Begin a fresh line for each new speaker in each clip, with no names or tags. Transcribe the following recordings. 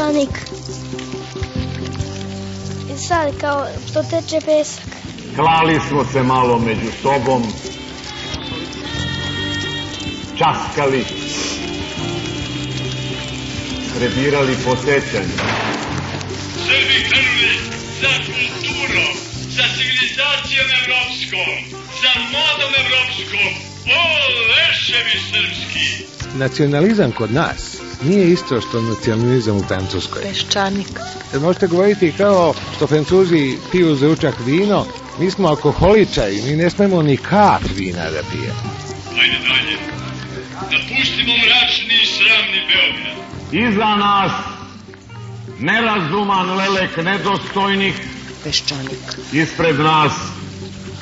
Peščanik. I sad kao što teče pesak.
Klali smo se malo među sobom, časkali, prebirali po sećanju.
Srbi krvni za kulturom, za civilizacijom evropskom, za modom evropskom, o leševi srpski!
Nacionalizam kod nas nije isto što nacionalizam u Francuskoj.
Peščanik.
Jer možete govoriti kao što Francuzi piju za ručak vino, mi smo alkoholičari, mi ne smemo ni kap vina da pijemo.
Ajde dalje. Napustimo mračni i sramni Beograd.
Iza nas nerazuman lelek nedostojnih,
Peščanik.
ispred nas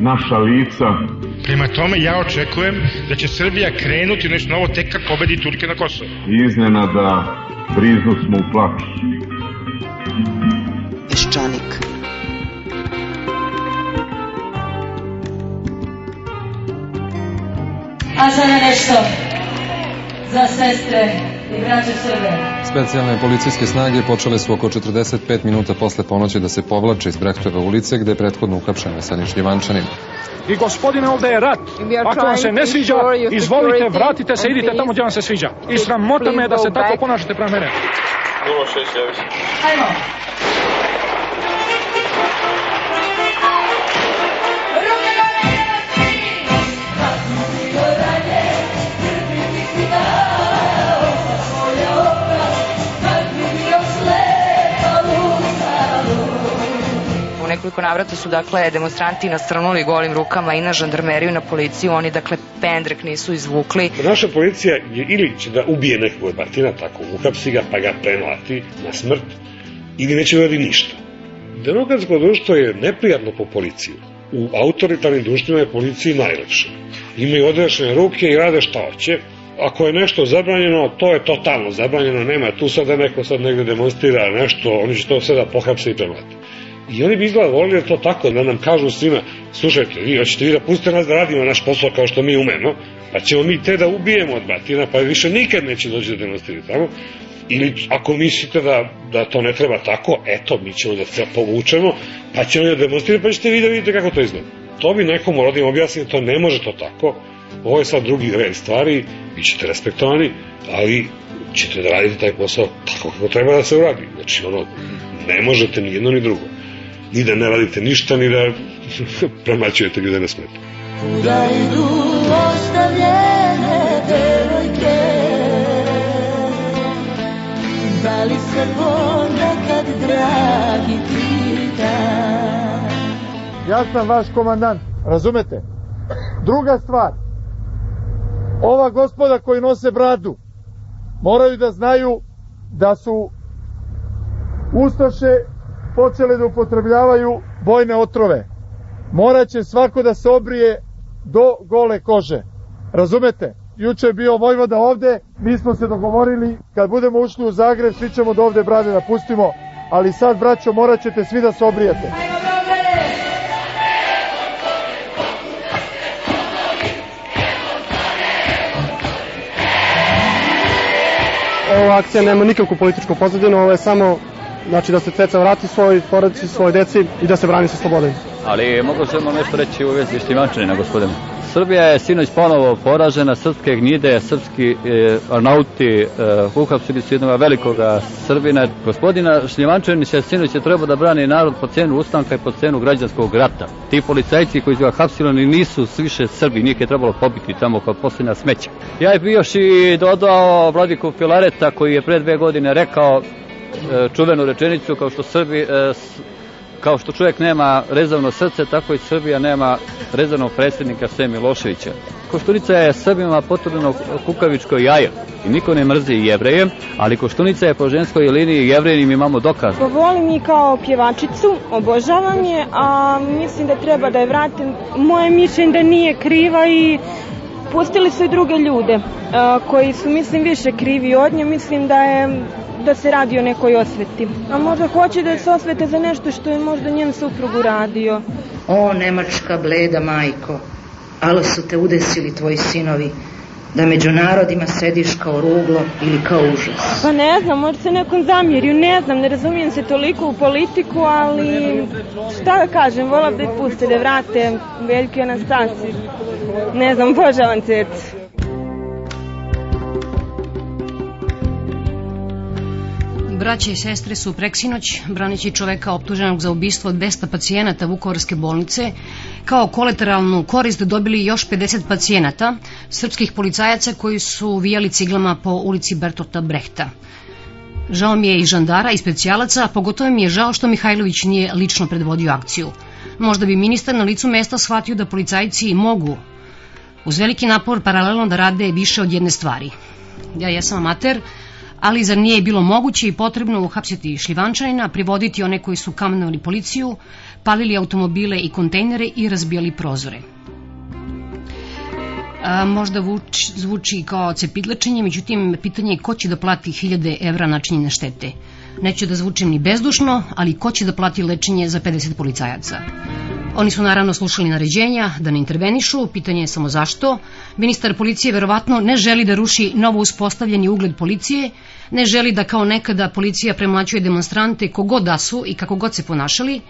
naša lica.
Prema tome, ja očekujem da će Srbija krenuti u nešto novo tek kad pobedi Turke na Kosovo.
Iznenada briznu smo u plaću.
Peščanik.
A sada nešto za sestre.
Specijalne policijske snage počele su oko 45 minuta posle ponoći da se povlače iz Brehtove ulice gde je prethodno uhapšen Veselić Ljivančanin.
I gospodine, ovde je rat. Ako vam se ne sviđa, izvolite, vratite se, idite tamo gdje vam se sviđa. I sramota me da se tako ponašate prema mene.
06 javi se.
Ajmo.
Nekoliko navrata su dakle demonstranti nastranuli golim rukama i na žandarmeriju i na policiju, oni dakle pendrek nisu izvukli.
Naša policija je ili će da ubije nekog od batina, tako uhapsi ga pa ga premlati na smrt, ili neće uradi ništa. Demokratsko društvo je neprijatno po policiju. U autoritarnim društvima je policiji najlepše. Imaju odrešene ruke i rade šta hoće. Ako je nešto zabranjeno, to je totalno zabranjeno, nema tu sad da neko sad negde demonstrira nešto, oni će to sve da pohapse i premlati. I oni bi izgleda volili da to tako, da nam kažu svima, slušajte, vi hoćete vi da pustite nas da radimo naš posao kao što mi umemo, pa ćemo mi te da ubijemo od batina, pa više nikad neće doći da demonstrirati tamo. Ili ako mislite da, da to ne treba tako, eto, mi ćemo da se povučemo, pa ćemo da demonstrirati, pa ćete vi da vidite kako to izgleda. To bi nekom morao da im objasni, to ne može to tako. Ovo je sad drugi red stvari, vi ćete respektovani, ali ćete da radite taj posao tako kako treba da se uradi. Znači, ono, ne možete ni jedno ni drugo. Ni da ne radite ništa, ni da premaćujete gde ne smete.
Kuda idu ostavljene devojke Da li se ponekad dragi pita
Ja sam vaš komandant, razumete? Druga stvar, ova gospoda koji nose bradu moraju da znaju da su Ustaše počele da upotrebljavaju bojne otrove. Moraće svako da se obrije do gole kože. Razumete? Juče je bio Vojvoda ovde, mi smo se dogovorili, kad budemo ušli u Zagreb, svi ćemo da ovde brade da pustimo, ali sad, braćo, morat ćete svi da se obrijete.
Ova akcija nema nikakvu političku pozadinu, ovo je samo znači da se ceca vrati svoj porodici, svoj deci i da se brani sa slobodom.
Ali mogu samo nešto reći u vezi Štivančanina, gospodine. Srbija je sinoć ponovo poražena, srpske gnjide, srpski e, arnauti e, uhapsili su jednog velikog Srbina. Gospodina Šljivančanića sinoć je trebao da brani narod po cenu ustanka i po cenu građanskog rata. Ti policajci koji su ga hapsili nisu više Srbi, njih je trebalo pobiti tamo kao posljedna smeća. Ja je još i dodao Vladiku Filareta koji je pre dve godine rekao čuvenu rečenicu kao što Srbi e, kao što čovjek nema rezavno srce, tako i Srbija nema rezavnog predsjednika Sve Miloševića. Koštunica je Srbima potrebno kukavičko jaje i niko ne mrzi jevreje, ali Koštunica je po ženskoj liniji jevrejinim imamo dokaz.
Volim je kao pjevačicu, obožavam je, a mislim da treba da je vratim. Moje mišljenje da nije kriva i pustili su i druge ljude a, koji su, mislim, više krivi od nje. Mislim da je da se radi o nekoj osveti. A možda hoće da se osvete za nešto što je možda njen suprug uradio.
O, Nemačka bleda majko, ali su te udesili tvoji sinovi, da među narodima sediš kao ruglo ili kao užas.
Pa ne znam, možda se nekom zamjerio, ne znam, ne razumijem se toliko u politiku, ali šta da kažem, vola da ih puste, da vrate Veljke Anastasi. Ne znam, obožavam cecu.
Braće i sestre su preksinoć, braneći čoveka optuženog za ubistvo 200 pacijenata Vukovarske bolnice, kao kolateralnu korist dobili još 50 pacijenata, srpskih policajaca koji su vijali ciglama po ulici Bertolta Brehta. Žao mi je i žandara i specijalaca, pogotovo mi je žao što Mihajlović nije lično predvodio akciju. Možda bi ministar na licu mesta shvatio da policajci mogu uz veliki napor paralelno da rade više od jedne stvari. Ja jesam amater, ali zar nije bilo moguće i potrebno uhapsiti šljivančanina, privoditi one koji su kamenovali policiju, palili automobile i kontejnere i razbijali prozore. A, možda vuč, zvuči kao cepidlačenje, međutim, pitanje je ko će da plati hiljade evra načinjene štete. Neću da zvučim ni bezdušno, ali ko će da plati lečenje za 50 policajaca? Oni su naravno slušali naređenja da ne intervenišu, pitanje je samo zašto. Ministar policije verovatno ne želi da ruši novo uspostavljeni ugled policije, ne želi da kao nekada policija premlaćuje demonstrante kogod da su i kako god se ponašali,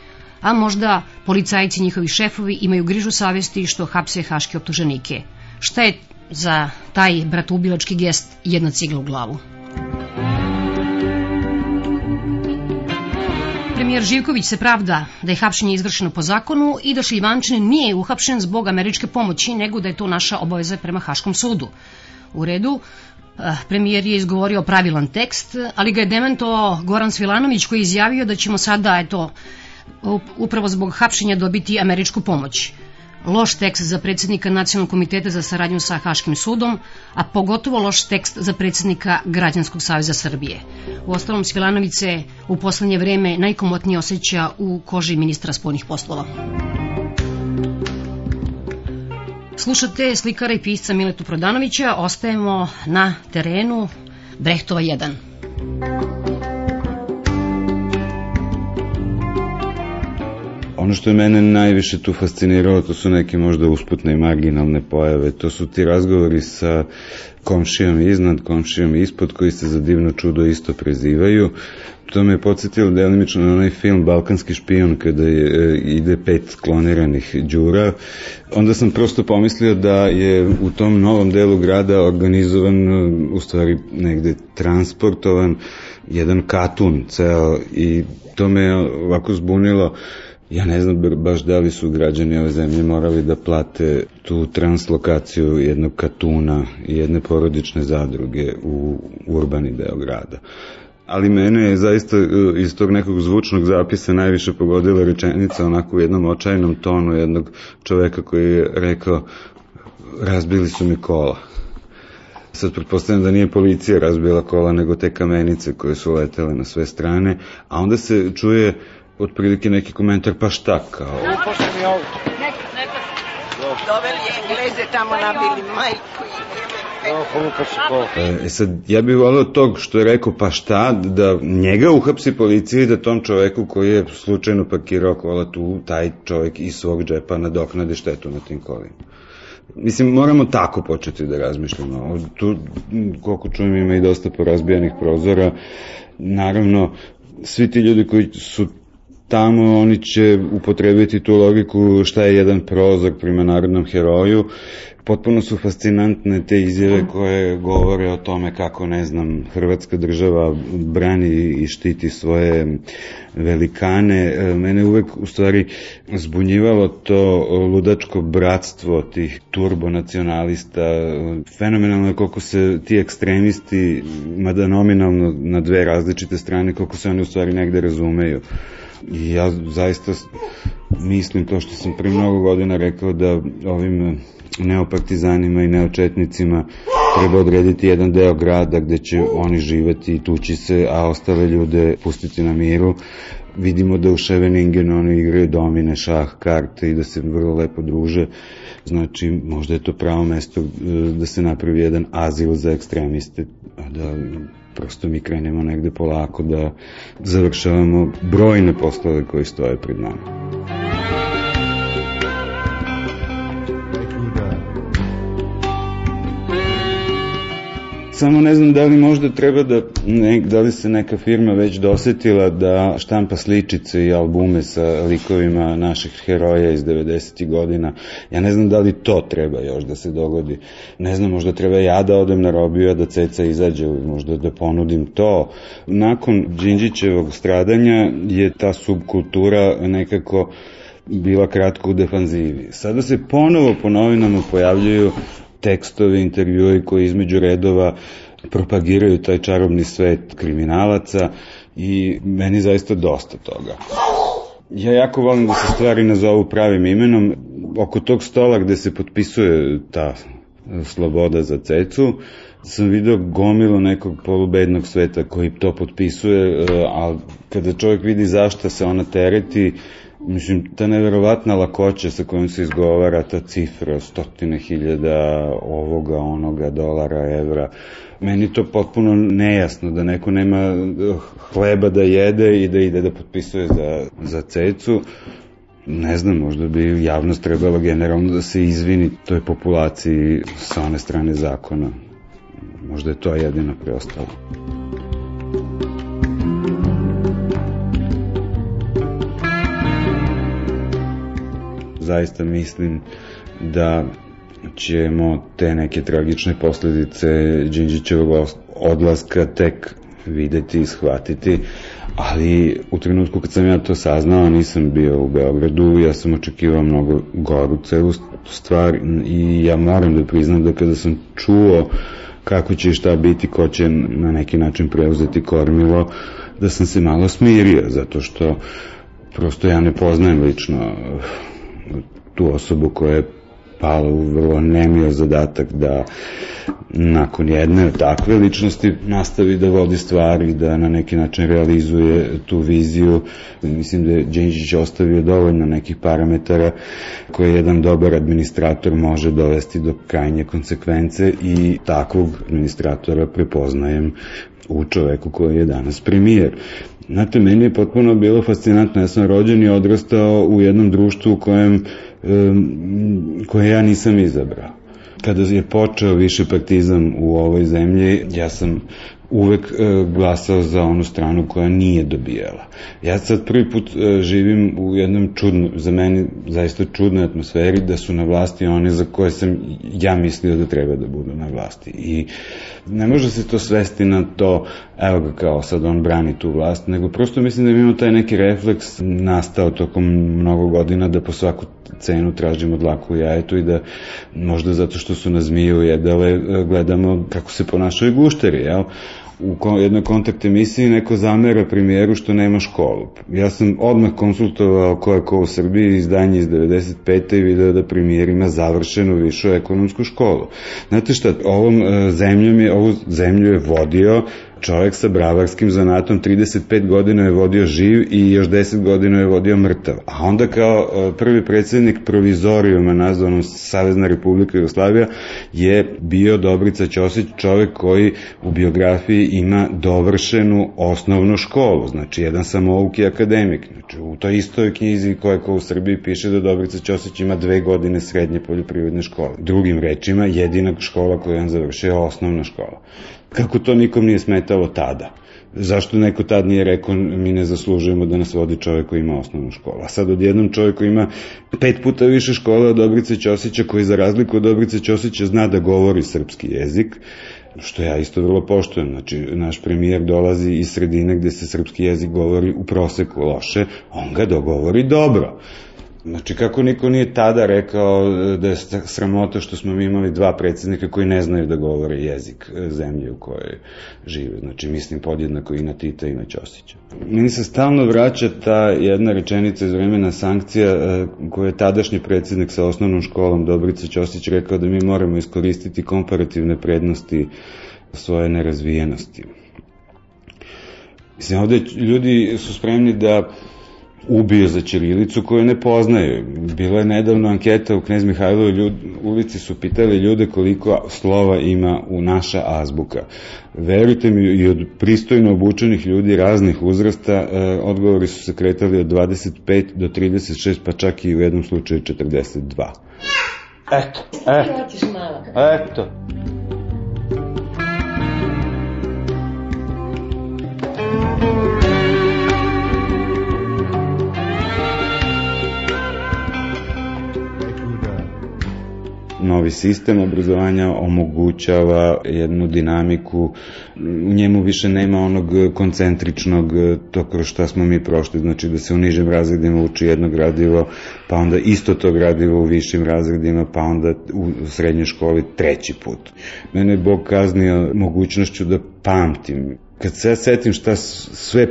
a možda policajci njihovi šefovi imaju grižu savesti što hapse haške optuženike. Šta je za taj bratoubilački gest jedna cigla u glavu? Premijer Živković se pravda da je hapšenje izvršeno po zakonu i da Šljivančanin nije uhapšen zbog američke pomoći, nego da je to naša obaveza prema Haškom sudu. U redu, eh, premijer je izgovorio pravilan tekst, ali ga je dementovao Goran Svilanović koji je izjavio da ćemo sada, eto, upravo zbog hapšenja dobiti američku pomoć. Loš tekst za predsjednika Nacionalnog komiteta za saradnju sa Haškim sudom, a pogotovo loš tekst za predsjednika Građanskog saveza Srbije. U ostalom, Svilanović se u poslednje vreme najkomotnije osjeća u koži ministra spoljnih poslova. Slušate slikara i pisca Miletu Prodanovića, ostajemo na terenu Brehtova 1.
Ono što je mene najviše tu fasciniralo, to su neke možda usputne i marginalne pojave. To su ti razgovori sa komšijom iznad, komšijom ispod, koji se za divno čudo isto prezivaju. To me je podsjetilo delimično na onaj film Balkanski špion kada je, e, ide pet kloniranih đura. Onda sam prosto pomislio da je u tom novom delu grada organizovan, e, u stvari negde transportovan, jedan katun ceo i to me ovako zbunilo Ja ne znam baš da li su građani ove zemlje morali da plate tu translokaciju jednog katuna i jedne porodične zadruge u urbani deo grada. Ali mene je zaista e, iz tog nekog zvučnog zapisa najviše pogodila rečenica onako u jednom očajnom tonu jednog čoveka koji je rekao razbili su mi kola. Sad pretpostavljam da nije policija razbila kola, nego te kamenice koje su letele na sve strane, a onda se čuje otprilike neki komentar, pa šta kao?
Upošte mi auto. Neka, neka. Doveli Engleze tamo nabili majku i
E sad, ja bih volio tog što je rekao, pa šta, da njega uhapsi policija i da tom čoveku koji je slučajno parkirao kola tu, taj čovek iz svog džepa nadoknade štetu na tim kolima. Mislim, moramo tako početi da razmišljamo. Tu, koliko čujem, ima i dosta porazbijanih prozora. Naravno, svi ti ljudi koji su tamo oni će upotrebiti tu logiku šta je jedan prozor prema narodnom heroju. Potpuno su fascinantne te izjave koje govore o tome kako, ne znam, Hrvatska država brani i štiti svoje velikane. E, Mene uvek, u stvari, zbunjivalo to ludačko bratstvo tih turbonacionalista. Fenomenalno je koliko se ti ekstremisti, mada nominalno na dve različite strane, koliko se oni u stvari negde razumeju. I ja zaista mislim to što sam pre mnogo godina rekao da ovim neopartizanima i neočetnicima treba odrediti jedan deo grada gde će oni živeti i tući se, a ostale ljude pustiti na miru. Vidimo da u Ševeningenu oni igraju domine, šah, karte i da se vrlo lepo druže. Znači, možda je to pravo mesto e, da se napravi jedan azil za ekstremiste, da prosto mi krenemo negde polako da završavamo brojne poslove koji stoje pred nama. Samo ne znam da li možda treba da, ne, da li se neka firma već dosetila da štampa sličice i albume sa likovima naših heroja iz 90. godina. Ja ne znam da li to treba još da se dogodi. Ne znam, možda treba ja da odem na robiju, da ceca izađe, možda da ponudim to. Nakon Đinđićevog stradanja je ta subkultura nekako bila kratko u defanzivi. Sada se ponovo po novinama pojavljaju tekstovi, intervjui koji između redova propagiraju taj čarobni svet kriminalaca i meni zaista dosta toga. Ja jako volim da se stvari nazovu pravim imenom. Oko tog stola gde se potpisuje ta sloboda za cecu, sam video gomilu nekog polubednog sveta koji to potpisuje, a kada čovjek vidi zašto se ona tereti, Mislim, ta neverovatna lakoća sa kojom se izgovara ta cifra, stotine hiljada ovoga, onoga, dolara, evra, meni to potpuno nejasno, da neko nema eh, hleba da jede i da ide da potpisuje za, za cecu. Ne znam, možda bi javnost trebala generalno da se izvini toj populaciji sa one strane zakona. Možda je to jedino preostalo. Zaista mislim da ćemo te neke tragične posledice Đinđićevog odlaska tek videti i shvatiti, ali u trenutku kad sam ja to saznao nisam bio u Beogradu, ja sam očekivao mnogo goru celu stvar i ja moram da priznam da kada sam čuo kako će šta biti, ko će na neki način preuzeti kormilo, da sam se malo smirio, zato što prosto ja ne poznajem lično tu osobu koja je pala u vrlo nemio zadatak da nakon jedne takve ličnosti nastavi da vodi stvari, da na neki način realizuje tu viziju. Mislim da je Đinđić ostavio dovoljno nekih parametara koje jedan dobar administrator može dovesti do krajnje konsekvence i takvog administratora prepoznajem u čoveku koji je danas premijer. Znate, meni je potpuno bilo fascinantno, ja sam rođen i odrastao u jednom društvu u kojem koje ja nisam izabrao. Kada je počeo više partizam u ovoj zemlji, ja sam uvek e, glasao za onu stranu koja nije dobijala. Ja sad prvi put e, živim u jednom čudnom, za meni zaista čudnoj atmosferi da su na vlasti one za koje sam ja mislio da treba da budu na vlasti. I ne može se to svesti na to, evo ga kao sad on brani tu vlast, nego prosto mislim da imamo taj neki refleks nastao tokom mnogo godina da po svaku cenu tražimo dlaku jajetu i da možda zato što su na zmiju jedale e, gledamo kako se ponašaju gušteri, jel? U jednoj kontakt emisiji neko zamera premijeru što nema školu. Ja sam odmah konsultovao ko je ko u Srbiji izdanje iz 95. i video da premijer ima završenu višu ekonomsku školu. Znate šta, ovom e, zemljom je, ovu zemlju je vodio čovjek sa bravarskim zanatom 35 godina je vodio živ i još 10 godina je vodio mrtav. A onda kao e, prvi predsjednik provizorijuma nazvanom Savezna Republika Jugoslavija je bio Dobrica Ćosić, čovjek koji u biografiji ima dovršenu osnovnu školu, znači jedan samouki akademik. Znači u toj istoj knjizi koja ko u Srbiji piše da Dobrica Ćosić ima dve godine srednje poljoprivredne škole. Drugim rečima, jedina škola koju on završio je osnovna škola. Kako to nikom nije smetalo tada? Zašto neko tad nije rekao mi ne zaslužujemo da nas vodi čovek koji ima osnovnu školu. A sad odjednom čovek koji ima pet puta više škole od Dobrice Ćosića, koji za razliku od Dobrice Ćosića zna da govori srpski jezik, što ja isto vrlo poštujem. Znači, naš premijer dolazi iz sredine gde se srpski jezik govori u proseku loše, on ga dogovori dobro. Znači, kako niko nije tada rekao da je sramota što smo mi imali dva predsednika koji ne znaju da govore jezik zemlje u kojoj žive. Znači, mislim podjednako i na Tita i na Ćosića. Meni se stalno vraća ta jedna rečenica iz vremena sankcija e, koju je tadašnji predsednik sa osnovnom školom Dobrica Ćosić rekao da mi moramo iskoristiti komparativne prednosti svoje nerazvijenosti. Mislim, ovde ljudi su spremni da ubio za Ćirilicu koju ne poznaju. Bila je nedavno anketa u Knez Mihajlovoj ljud, ulici su pitali ljude koliko slova ima u naša azbuka. Verujte mi, i od pristojno obučenih ljudi raznih uzrasta, e, odgovori su se kretali od 25 do 36, pa čak i u jednom slučaju 42. Eto, eto, eto. Novi sistem obrazovanja omogućava jednu dinamiku, u njemu više nema onog koncentričnog, to kroz šta smo mi prošli, znači da se u nižim razredima uči jedno gradivo, pa onda isto to gradivo u višim razredima, pa onda u srednjoj školi treći put. Mene je Bog kaznio mogućnošću da pamtim kad se ja setim šta sve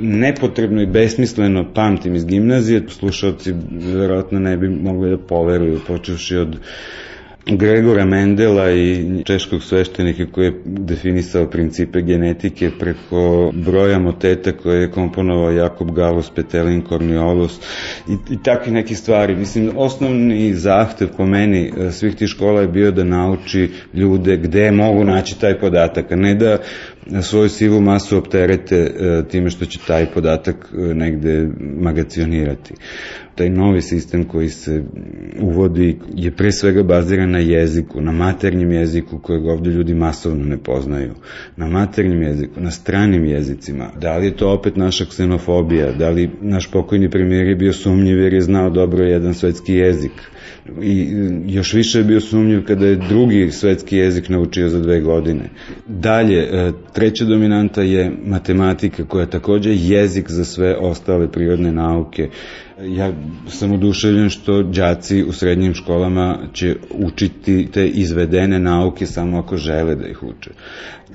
nepotrebno i besmisleno pamtim iz gimnazije, slušalci verovatno ne bi mogli da poveruju, počevši od Gregora Mendela i češkog sveštenika koji je definisao principe genetike preko broja moteta koje je komponovao Jakob Gallus, Petelin, Cornelius i, i takve neke stvari. Mislim, osnovni zahtev po meni e, svih tih škola je bio da nauči ljude gde mogu naći taj podatak, a ne da svoju sivu masu opterete e, time što će taj podatak e, negde magacionirati. Taj novi sistem koji se uvodi je pre svega baziran na jeziku, na maternjem jeziku kojeg ovde ljudi masovno ne poznaju, na maternjem jeziku, na stranim jezicima. Da li je to opet naša ksenofobija, da li naš pokojni premijer je bio sumnjiv jer je znao dobro jedan svetski jezik, i još više je bio sumnjiv kada je drugi svetski jezik naučio za dve godine. Dalje, e, treća dominanta je matematika koja je takođe jezik za sve ostale prirodne nauke. Ja sam oduševljen što đaci u srednjim školama će učiti te izvedene nauke samo ako žele da ih uče.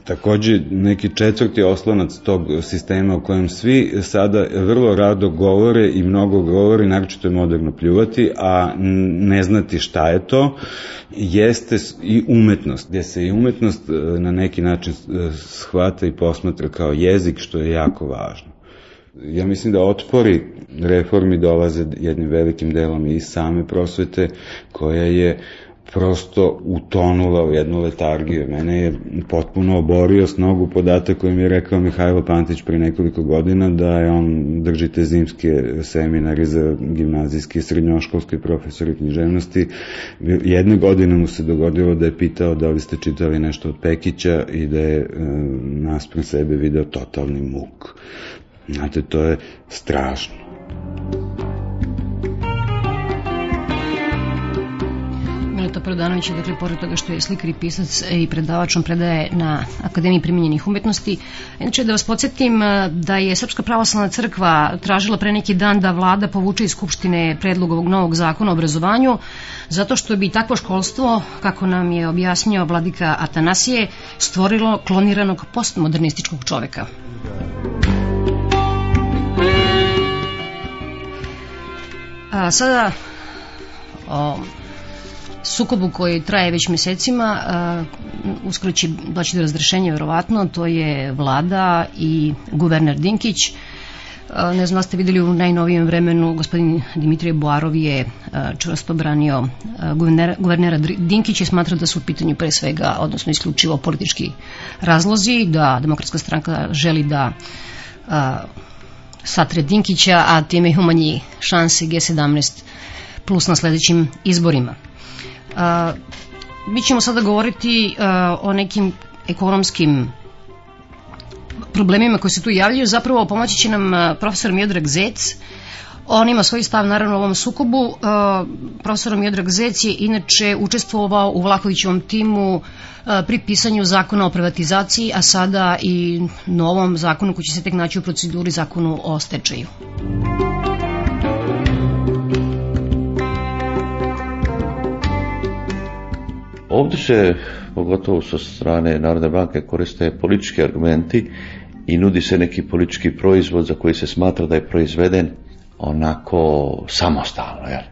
Takođe, neki četvrti oslonac tog sistema u kojem svi sada vrlo rado govore i mnogo govore, naročito je moderno pljuvati, a ne znati šta je to, jeste i umetnost, gde se i umetnost e, na neki način e, shvata i posmatra kao jezik, što je jako važno. Ja mislim da otpori reformi dolaze jednim velikim delom iz same prosvete, koja je prosto utonula u jednu letargiju. Mene je potpuno oborio s nogu podatak koji mi je rekao Mihajlo Pantić pre nekoliko godina da je on držite zimske seminari za gimnazijski i srednjoškolski profesori književnosti. Jedne godine mu se dogodilo da je pitao da li ste čitali nešto od Pekića i da je e, naspred sebe video totalni muk. Znate, to je strašno.
Mileta Prodanović je, dakle, pored toga što je slikar i pisac i predavač, on predaje na Akademiji primjenjenih umetnosti. Inače, da vas podsjetim da je Srpska pravoslavna crkva tražila pre neki dan da vlada povuče iz Skupštine predlog ovog novog zakona o obrazovanju, zato što bi takvo školstvo, kako nam je objasnio vladika Atanasije, stvorilo kloniranog postmodernističkog čoveka. A, sada o sukobu koji traje već mesecima a, uskoro će doći do razrešenja verovatno, to je vlada i guverner Dinkić. A, ne znam da ste videli u najnovijem vremenu gospodin Dimitrije Boarov je čvrsto branio guvernera, guvernera Dinkić i smatra da su u pitanju pre svega odnosno isključivo politički razlozi da demokratska stranka želi da Satre Dinkića, a time ih umanji šanse G17 plus na sledećim izborima. A, mi ćemo sada govoriti a, o nekim ekonomskim problemima koji se tu javljaju. Zapravo pomoći će nam profesor Miodrag Zec. On ima svoj stav naravno u ovom sukobu. A, profesor Miodrag Zec je inače učestvovao u Vlakovićevom timu a, pri pisanju zakona o privatizaciji, a sada i novom zakonu koji će se tek naći u proceduri zakonu o stečaju.
Ovdje se, pogotovo sa strane Narodne banke, koriste politički argumenti i nudi se neki politički proizvod za koji se smatra da je proizveden onako samostalno, jer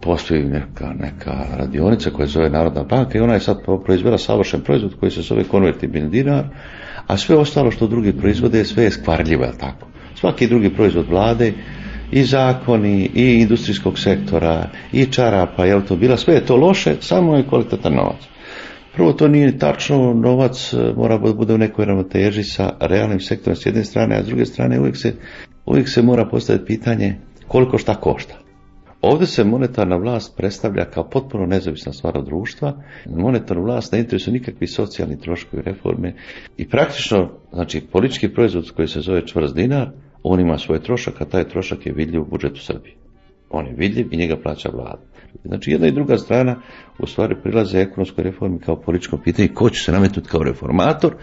postoji neka, neka radionica koja se zove Narodna banka i ona je sad proizvela savršen proizvod koji se zove konvertibilni dinar, a sve ostalo što drugi proizvode sve je skvarljivo, je tako? Svaki drugi proizvod vlade i zakoni, i industrijskog sektora, i čarapa, i automobila, sve je to loše, samo je kvalitetan novac. Prvo, to nije tačno, novac e, mora da bude u nekoj ravnoteži sa realnim sektorom s jedne strane, a s druge strane uvijek se, uvijek se mora postaviti pitanje koliko šta košta. Ovdje se monetarna vlast predstavlja kao potpuno nezavisna stvar od društva. Monetarnu vlast ne interesuju nikakvi socijalni troškovi reforme i praktično, znači, politički proizvod koji se zove čvrst dinar, on ima svoj trošak, a taj trošak je vidljiv u budžetu Srbije. On je vidljiv i njega plaća vlada. Znači jedna i druga strana u stvari prilaze ekonomskoj reformi kao političkom pitanju ko će se nametnuti kao reformator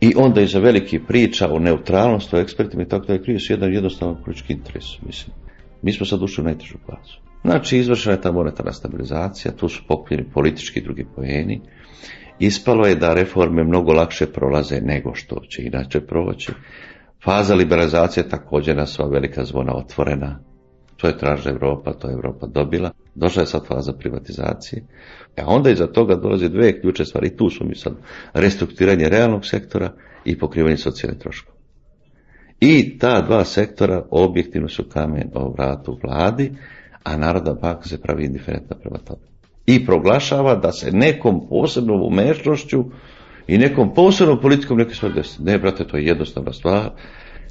i onda iza veliki priča o neutralnosti, o ekspertima i tako da je krije su jedan jednostavan politički interes. Mislim. Mi smo sad ušli u najtežu fazu. Znači izvršena je ta monetarna stabilizacija, tu su pokupljeni politički drugi pojeni. Ispalo je da reforme mnogo lakše prolaze nego što će inače proći. Faza liberalizacije također na sva velika zvona otvorena. To je tražila Evropa, to je Evropa dobila. Došla je sad faza privatizacije. A onda iza toga dolaze dve ključe stvari. Tu smo mi sad restrukturiranje realnog sektora i pokrivanje socijalnih troškova. I ta dva sektora objektivno su kamen o vratu vladi, a Narodna banka se pravi indiferentna prema tome. I proglašava da se nekom posebnom umešnošću i nekom posebnom politikom neke stvari desiti. Ne, brate, to je jednostavna stvar.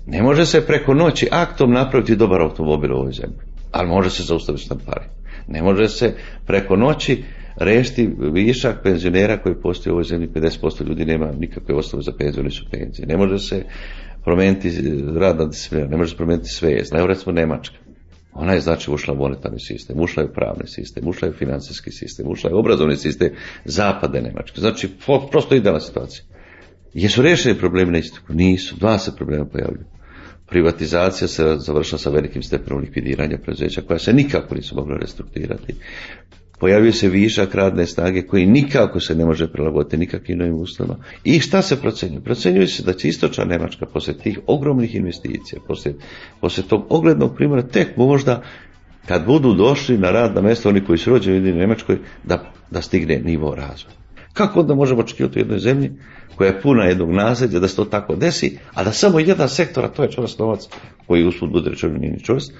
Ne može se preko noći aktom napraviti dobar automobil u ovoj zemlji, ali može se zaustaviti štampari. Ne može se preko noći rešiti višak penzionera koji postoji u ovoj zemlji, 50% ljudi nema nikakve osnove za penziju, nisu penzije. Ne može se promijeniti radna disciplina, ne može se promijeniti svijest. Evo recimo Nemačka. Ona je znači ušla u monetarni sistem, ušla je u pravni sistem, ušla je u financijski sistem, ušla je u obrazovni sistem zapadne Nemačke. Znači, prosto idealna situacija. Jesu rešeni problemi na istoku? Nisu. Dva se problema pojavljuju. Privatizacija se završila sa velikim stepenom likvidiranja preduzeća koja se nikako nisu mogla restrukturirati. Pojavio se višak radne snage koji nikako se ne može prilagoditi nikakvim novim uslovima. I šta se procenjuje? Procenjuje se da će istočna Nemačka posle tih ogromnih investicija, posle, posle tog oglednog primjera, tek možda kad budu došli na radna mesta oni koji su rođeni u Nemačkoj, da, da stigne nivo razvoja. Kako onda možemo očekivati u jednoj zemlji koja je puna jednog nasljeđa da se to tako desi, a da samo jedan sektor, a to je čvrst novac, koji usput bude rečeno nije ni čvrst,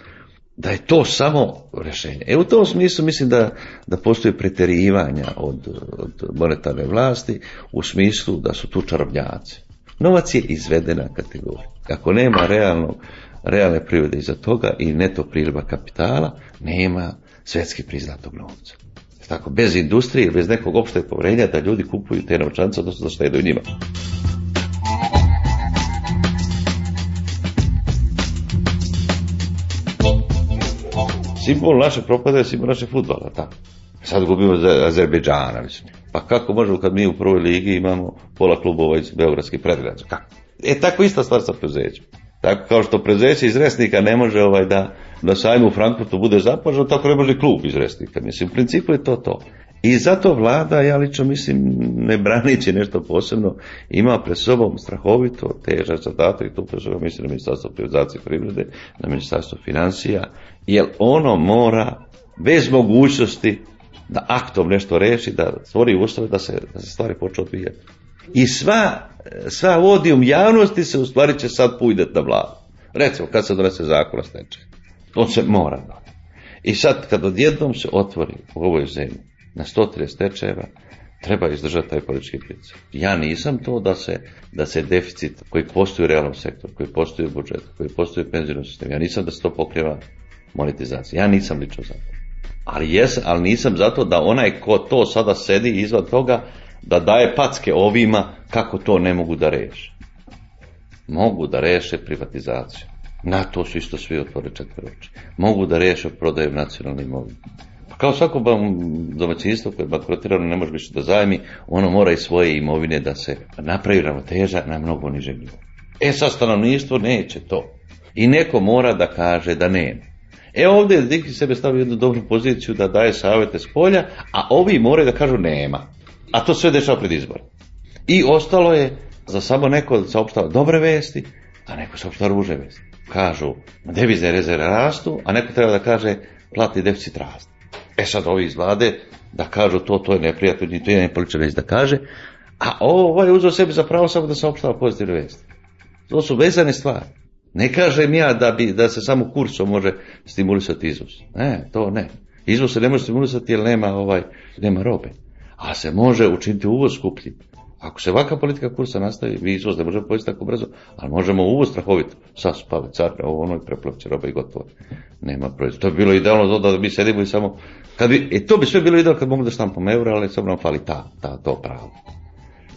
da je to samo rješenje. E u tom smislu mislim da, da postoje preterivanja od, od monetarne vlasti u smislu da su tu čarobnjaci. Novac je izvedena kategorija. Ako nema realnog, realne privrede iza toga i neto priliva kapitala, nema svetski priznatog novca. Tako, bez industrije, bez nekog opšteg povrenja da ljudi kupuju te novčance, odnosno da štedu njima. Simbol naše propada je simbol naše futbala, tako. Sad gubimo za Azerbejdžana, mislim. Pa kako možemo kad mi u prvoj ligi imamo pola klubova iz Beogradskih predgrađa? Kako? E tako ista stvar sa preduzećem. Tako kao što preduzeće iz Resnika ne može ovaj da na sajmu u Frankfurtu bude zapoženo, tako ne može klub iz Resnika. Mislim, u principu je to to. I zato vlada, ja lično mislim, ne branići nešto posebno, ima pred sobom strahovito težak zadatak i tu pre svega mislim na ministarstvo privatizacije privrede, na ministarstvo financija, jer ono mora bez mogućnosti da aktom nešto reši, da stvori uslove da se, da se stvari počne odvijati. I sva, sva odijum javnosti se u stvari će sad pujdet na vladu. Recimo, kad se donese zakon o stečaju. To se mora doneti. I sad, kad odjednom se otvori u ovoj zemlji na 130 stečajeva, treba izdržati taj politički pritisak. Ja nisam to da se, da se deficit koji postoji u realnom sektoru, koji postoji u budžetu, koji postoji u penzijnom sistemu, ja nisam da se to pokriva monetizacija. Ja nisam lično za to. Ali, jesam, ali nisam zato da onaj ko to sada sedi izvan toga, da daje packe ovima kako to ne mogu da reši. mogu da reše privatizaciju. Na to su isto svi otvore četvr oči. Mogu da reše prodaju nacionalne imovine. Pa kao svako domaćinstvo koje je bankrotirano ne može više da zajmi, ono mora i svoje imovine da se napravi ravnoteža na mnogo nižem nivou. E sad stanovništvo neće to. I neko mora da kaže da nema. E ovdje je Diki sebe stavio jednu dobru poziciju da daje savjete s polja, a ovi moraju da kažu nema. A to sve dešava pred izbor. I ostalo je za samo neko da saopštava dobre vesti, a neko saopštava ružne vesti. Kažu, devizne rezerve rastu, a neko treba da kaže platni deficit raste. E sad ovi iz vlade da kažu to, to je neprijatno, to je politička vest da kaže, a ovo je uzeo sebi za pravo samo da saopštava pozitivne vesti. To su vezane stvari. Ne kažem ja da, bi, da se samo kursom može stimulisati izvoz. Ne, to ne. Izvoz se ne može stimulisati jer nema, ovaj, nema robe. A se može učiniti uvoz skuplji. Ako se ovakva politika kursa nastavi, vi izvoz ne možemo pojesti tako brzo, ali možemo uvoz strahovito. Sad spave carne, ovo ono i preplavće roba i gotovo. Nema proizvoda. To bi bilo idealno da, da mi sedimo i samo... Kad bi, e, to bi sve bilo idealno kad mogu da štampamo eura, ali samo nam fali ta, ta, to pravo.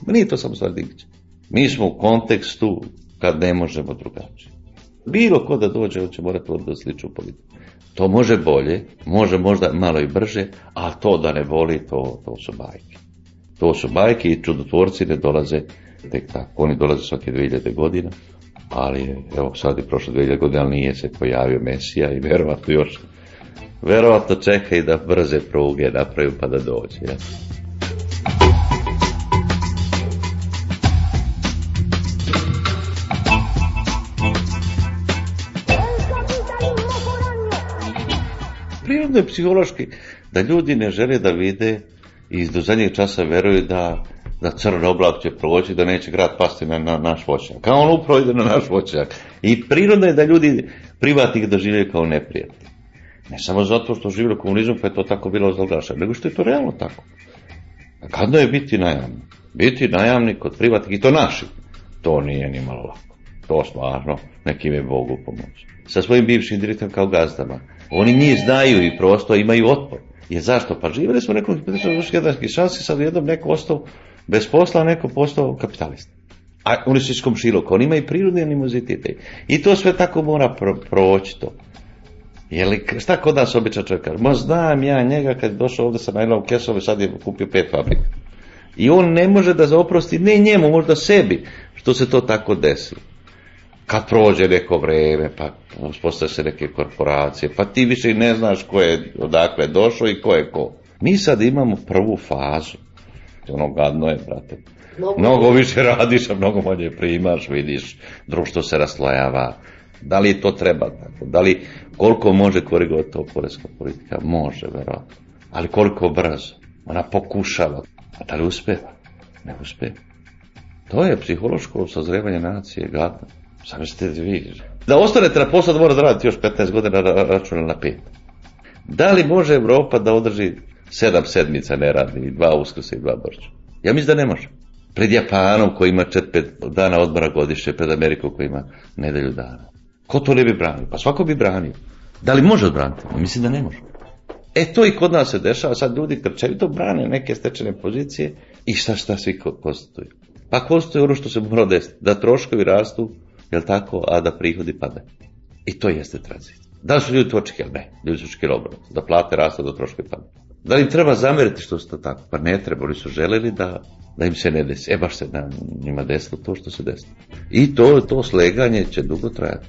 Ma nije to samo stvar Dinkića. Mi smo u kontekstu kad ne možemo drugačije. Bilo ko da dođe, on će morati da sliču politiku. To može bolje, može možda malo i brže, a to da ne voli, to, to su bajke. To su bajke i čudotvorci ne dolaze tek tako. Oni dolaze svake 2000 godina, ali evo sad je prošlo 2000 godina, ali nije se pojavio Mesija i verovatno još verovatno čeka i da brze pruge napraviju pa da dođe. Ja. Prirodno je psihološki da ljudi ne žele da vide i do zadnjeg časa veruju da da crn oblak će proći, da neće grad pasti na, na naš voćnjak. A on upravo ide na naš voćnjak. I prirodno je da ljudi privatnih doživljaju kao neprijatelji. Ne samo zato što živjeli komunizmu pa je to tako bilo zalgaša, nego što je to realno tako. A kadno je biti najamni? Biti najamni kod privatnih i to naši. To nije ni malo lako. To stvarno nekim je Bogu pomoć. Sa svojim bivšim direktorom kao gazdama. Oni njih znaju i prosto imaju otpor. Je zašto? Pa živjeli smo nekoliko jednakih šansi, sad jednom neko ostao bez posla, neko postao kapitalista. A oni su iz komšiloka, oni imaju prirodne animozitete. I to sve tako mora pro, proći to. Jeli, šta kod nas običan čovjek kaže? Ma znam ja njega kad je došao ovdje sa najlovom kesom sad je kupio pet fabrika. I on ne može da zaoprosti, ne njemu, možda sebi, što se to tako desilo. Kad prođe neko vreme, pa uspostave se neke korporacije, pa ti više ne znaš ko je odakle došao i ko je ko. Mi sad imamo prvu fazu. Ono gadno je, brate. Mnogo, mnogo više radiš, a mnogo manje primaš, vidiš, društvo se raslojava. Da li to treba tako? Da li koliko može korigovati to porezka politika? Može, verovatno. Ali koliko brzo? Ona pokušava. A da li uspeva? Ne uspeva. To je psihološko sazrevanje nacije, gadno. Sami ste vi. Da ostanete na poslu da mora da raditi još 15 godina računa na pet. Da li može Evropa da održi sedam sedmica neradni dva uskrsa i dva borća? Ja mislim da ne može. Pred Japanom koji ima 4-5 dana odmora godišnje, pred Amerikom koji ima nedelju dana. Ko to ne bi branio? Pa svako bi branio. Da li može odbraniti? Mislim da ne može. E to i kod nas se dešava, sad ljudi krčevito brane neke stečene pozicije i šta šta svi konstatuju. Pa konstatuju ono što se mora desiti, da troškovi rastu, jel tako, a da prihodi padaju. I to jeste tranzicija. Da li su ljudi to očekivali? Ne, ljudi su očekivali obrnuto, da plate rastu, da troškovi padaju. Da li im treba zameriti što su to tako? Pa ne treba, oni su želeli da, da im se ne desi. E baš se da njima desilo to što se desilo. I to, to sleganje će dugo trajati.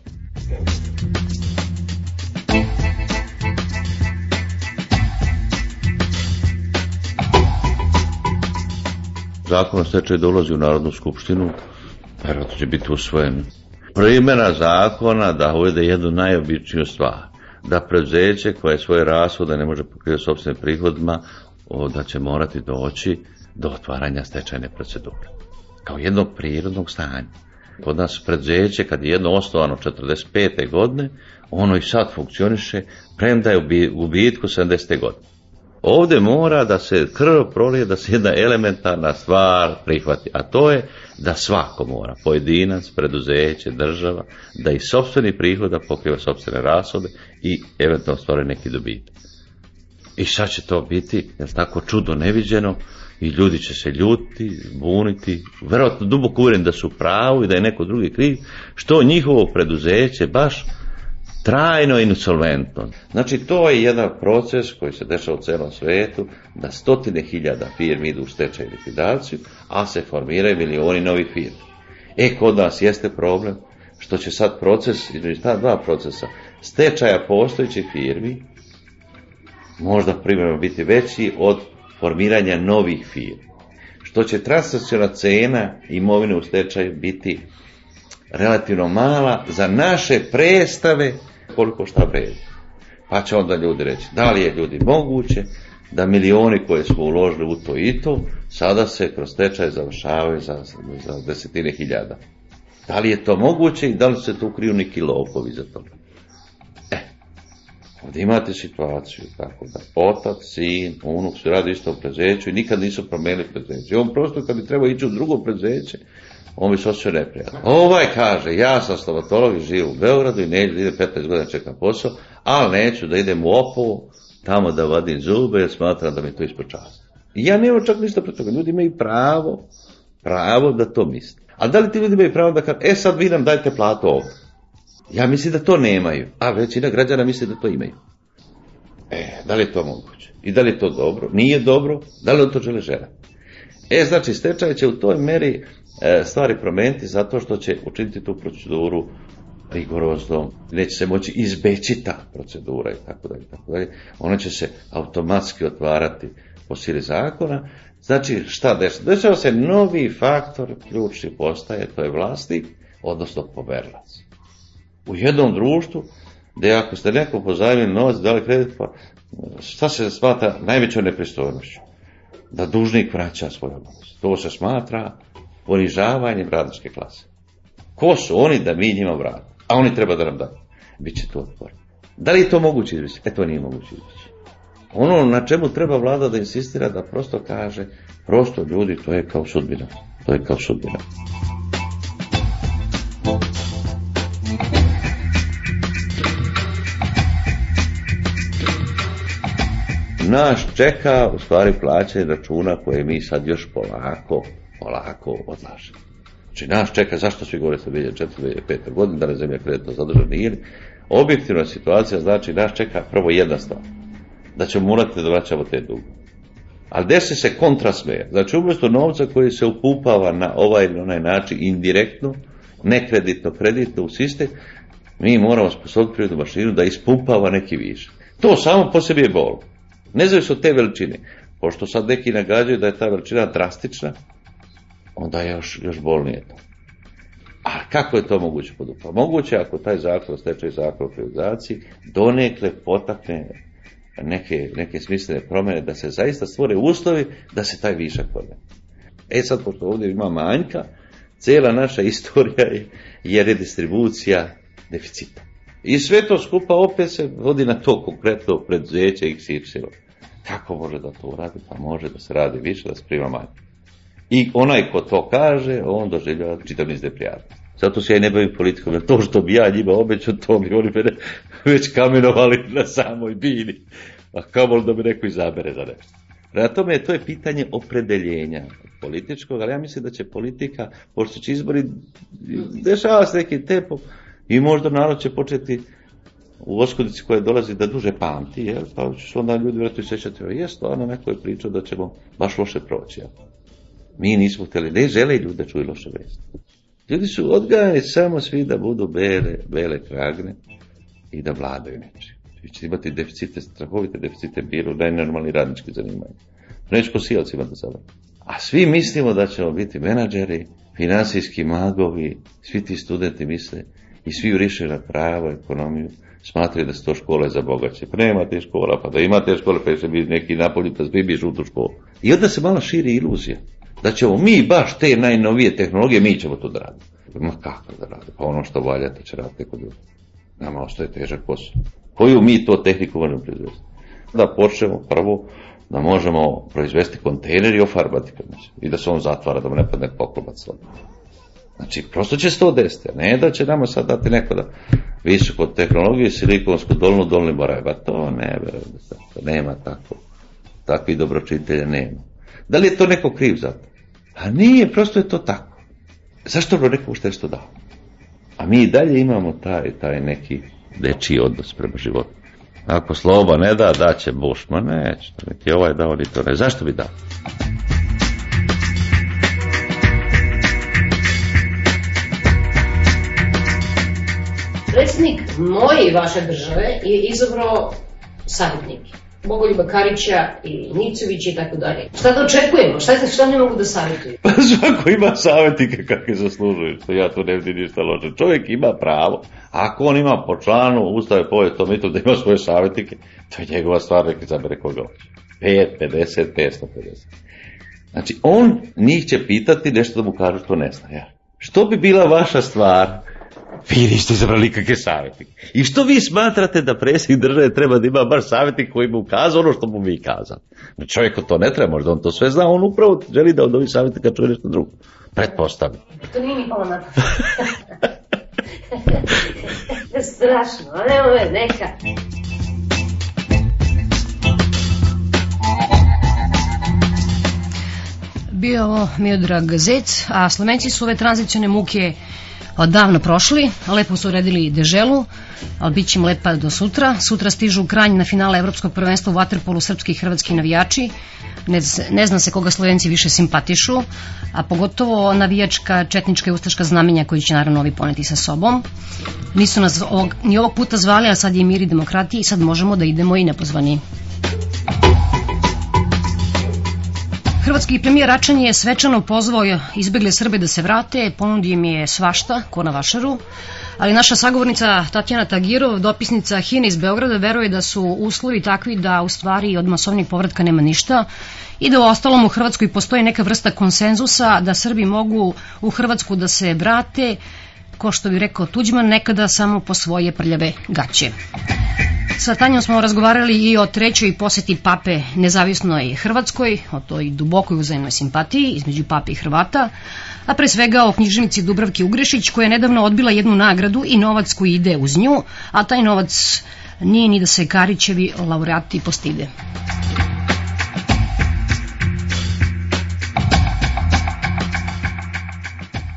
Zakon o stečaju dolazi u Narodnu skupštinu, vjerojatno će biti usvojen. Primjena zakona da uvede jednu najobičniju stvar, da preduzeće koje svoje rashode ne može pokrivati sobstvenim prihodima, da će morati doći do otvaranja stečajne procedure. Kao jednog prirodnog stanja. Kod nas preduzeće, kad je jedno osnovano 45. godine, ono i sad funkcioniše, premda je u gubitku 70. godine. Ovdje mora da se krv prolije, da se jedna elementarna stvar prihvati, a to je da svako mora, pojedinac, preduzeće, država, da iz sobstvenih prihoda pokriva sobstvene rashode i eventualno stvore neki dobitak. I sad će to biti, jel tako, čudo neviđeno? I ljudi će se ljuti, buniti, verovatno duboko uvjeren da su pravu i da je neko drugi kriv, što njihovo preduzeće baš trajno insolventno. Znači, to je jedan proces koji se dešava u celom svetu, da stotine hiljada firmi idu u stečaj i likvidaciju, a se formiraju milioni novih firmi. E, kod nas jeste problem što će sad proces, između ta dva procesa, stečaja postojećih firmi, možda primjerno biti veći od formiranja novih firmi. Što će transakcijona cena imovine u stečaju biti relativno mala za naše predstave koliko šta vredi. Pa će onda ljudi reći, da li je ljudi moguće da milioni koje smo uložili u to i to, sada se kroz tečaj završavaju za, za desetine hiljada. Da li je to moguće i da li se tu kriju neki lopovi za to? E, ovdje imate situaciju tako da otac, sin, unuk su radi isto prezeću i nikad nisu promenili prezeće. I on prosto kad bi trebao ići u drugo prezeće, on bi se osjećao neprijatno. Ovaj kaže, ja sam stomatolog i živim u Beogradu i neću da idem 15 godina čekam posao, ali neću da idem u Opovu, tamo da vadim zube, jer smatram da mi to ispod ja nemam čak ništa protiv toga. Ljudi imaju pravo, pravo da to misle. A da li ti ljudi imaju pravo da kažu, e sad vi nam dajte platu ovdje? Ja mislim da to nemaju, a većina građana misli da to imaju. E, da li je to moguće? I da li je to dobro? Nije dobro? Da li on to žele žena? E, znači, stečaj će u toj meri stvari promeniti zato što će učiniti tu proceduru rigoroznom, neće se moći izbeći ta procedura i tako dalje, tako dalje. Ona će se automatski otvarati po sili zakona. Znači, šta dešava? Dešava se novi faktor, ključni postaje, to je vlasnik, odnosno poverlac. U jednom društvu, gdje ako ste neko pozajmili novac, dali kredit, pa šta se smatra najvećom nepristojnošću? Da dužnik vraća svoj obavez. To se smatra ponižavanjem radničke klase. Ko su oni da mi njima vratimo? A oni treba da nam daju. Biće to otpor. Da li je to moguće izbjeći? E to nije moguće izbjeći. Ono na čemu treba vlada da insistira da prosto kaže, prosto ljudi, to je kao sudbina. To je kao sudbina. Nas čeka u stvari plaćanje računa koje mi sad još polako, polako odlažemo. Znači nas čeka, zašto svi govore sa 2004. 2005. godine, da ne zemlja kreditno zadržana nije. Objektivna situacija znači nas čeka prvo jedna stvar, da ćemo morati da vraćamo te dugo. Ali desi se kontrasmer, znači umjesto novca koji se upupava na ovaj ili onaj način indirektno, nekreditno, kreditno u sistem, mi moramo sposobiti prirodnu mašinu da ispumpava neki višak. To samo po sebi je bol. Ne zavisno od te veličine. Pošto sad neki nagađaju da je ta veličina drastična, onda je još, još bolnije to. A kako je to moguće podupati? Moguće ako taj zakon, stečaj zakon o privatizaciji, donekle potakne neke, neke smislene promjene, da se zaista stvore uslovi da se taj višak podne. E sad, pošto ovdje ima manjka, cijela naša istorija je redistribucija deficita. I sve to skupa opet se vodi na to konkretno preduzeće XY. Kako može da to uradi? Pa može da se radi više, da se prima manje. I onaj ko to kaže, on doživljava čitav niz deprijata. Zato se ja ne bavim politikom, jer to što bi ja njima obećao, to bi oni mene već kamenovali na samoj bini. A kamo da me neko izabere za nešto. Prema tome, to je pitanje opredeljenja političkog, ali ja mislim da će politika, pošto će izbori, dešava se neki tempo i možda narod će početi u oskodici koja dolazi da duže pamti, jel? pa će se onda ljudi vjerojatno sećati, je stvarno neko je pričao da ćemo baš loše proći. Jel? Mi nismo htjeli, ne žele ljudi da čuju loše vesti. Ljudi su odgajani samo svi da budu bele, bele kragne i da vladaju neči. Vi ćete imati deficite, strahovite deficite biru, najnormalni radnički zanimanje. Neću posijalci imati sada. A svi mislimo da ćemo biti menadžeri, finansijski magovi, svi ti studenti misle i svi uriše na pravo, ekonomiju, smatraju da su to škole za bogaće. Pa nema te škola, pa da imate škole, pa će biti neki napolita zbibiš u tu školu. I onda se malo širi iluzija da ćemo mi baš te najnovije tehnologije, mi ćemo to da radimo. Ma kako da radimo? Pa ono što valja, to će raditi neko drugo. Nama ostaje težak posao. Koju mi to tehniku možemo proizvesti? Da počnemo prvo da možemo proizvesti kontejner i ofarbati kad I da se on zatvara, da mu ne padne poklopac. Znači, prosto će se to desiti, ne da će nama sad dati neko da visoko tehnologije, silikonsku dolnu, dolni moraj, ba to ne, to nema tako. Takvi dobročitelja nema. Da li je to neko kriv za to? A nije, prosto je to tako. Zašto bi neko što je što dao? A mi i dalje imamo taj, taj neki dečiji odnos prema životu. Ako sloba ne da, da će Bush. Ma neće, niti ovaj dao, ni to ne. Zašto bi dao?
Predsjednik moje i vaše države je izabrao savjetnike. Bogoljuba Karića i Nicovića i tako dalje. Šta da očekujemo? Šta, šta ne mogu da savjetuju?
Pa svako ima savjetnike kakve zaslužuju. Ja tu ne vidim ništa loše. Čovjek ima pravo. Ako on ima po članu Ustave povijest to mitu da ima svoje savjetnike, to je njegova stvar, neki zabere koga hoće. 5, 50, 550. Znači, on njih će pitati nešto da mu kažu što ne zna. Ja. Što bi bila vaša stvar? Vi niste izabrali kakve savjetnike. I što vi smatrate da predsjednik države treba da ima baš savjetnik koji mu kaza ono što mu vi kazali? Znači, čovjeku to ne treba, možda on to sve zna, on upravo želi da od ovih savjetnika čuje nešto drugo. Pretpostavljam.
To nije mi palo na. Strašno, ali evo me, neka. Bio je ovo Miodrag Zec, a Slovenci su ove tranzicijone muke odavno prošli, lepo su uredili deželu, ali bit će im lepa do sutra. Sutra stižu kranj na finale Evropskog prvenstva u Waterpolu srpski i hrvatski navijači. Ne, ne zna se koga Slovenci više simpatišu, a pogotovo navijačka, četnička i ustaška znamenja koji će naravno ovi poneti sa sobom. Nisu nas ovog, ni ovog puta zvali, a sad je mir i demokratija i sad možemo da idemo i nepozvani. Hrvatski premijer Račan je svečano pozvao izbegle Srbe da se vrate, ponudio im je svašta, ko na vašaru, ali naša sagovornica Tatjana Tagirov, dopisnica Hine iz Beograda, veruje da su uslovi takvi da u stvari od masovnih povratka nema ništa i da u ostalom u Hrvatskoj postoji neka vrsta konsenzusa da Srbi mogu u Hrvatsku da se vrate, ko što bi rekao Tuđman, nekada samo po svoje prljave gaće. Sa Tanjom smo razgovarali i o trećoj poseti pape nezavisnoj Hrvatskoj, o toj dubokoj uzajemnoj simpatiji između pape i Hrvata, a pre svega o knjižnici Dubravki Ugrešić koja je nedavno odbila jednu nagradu i novac koji ide uz nju, a taj novac nije ni da se Karićevi laureati postide.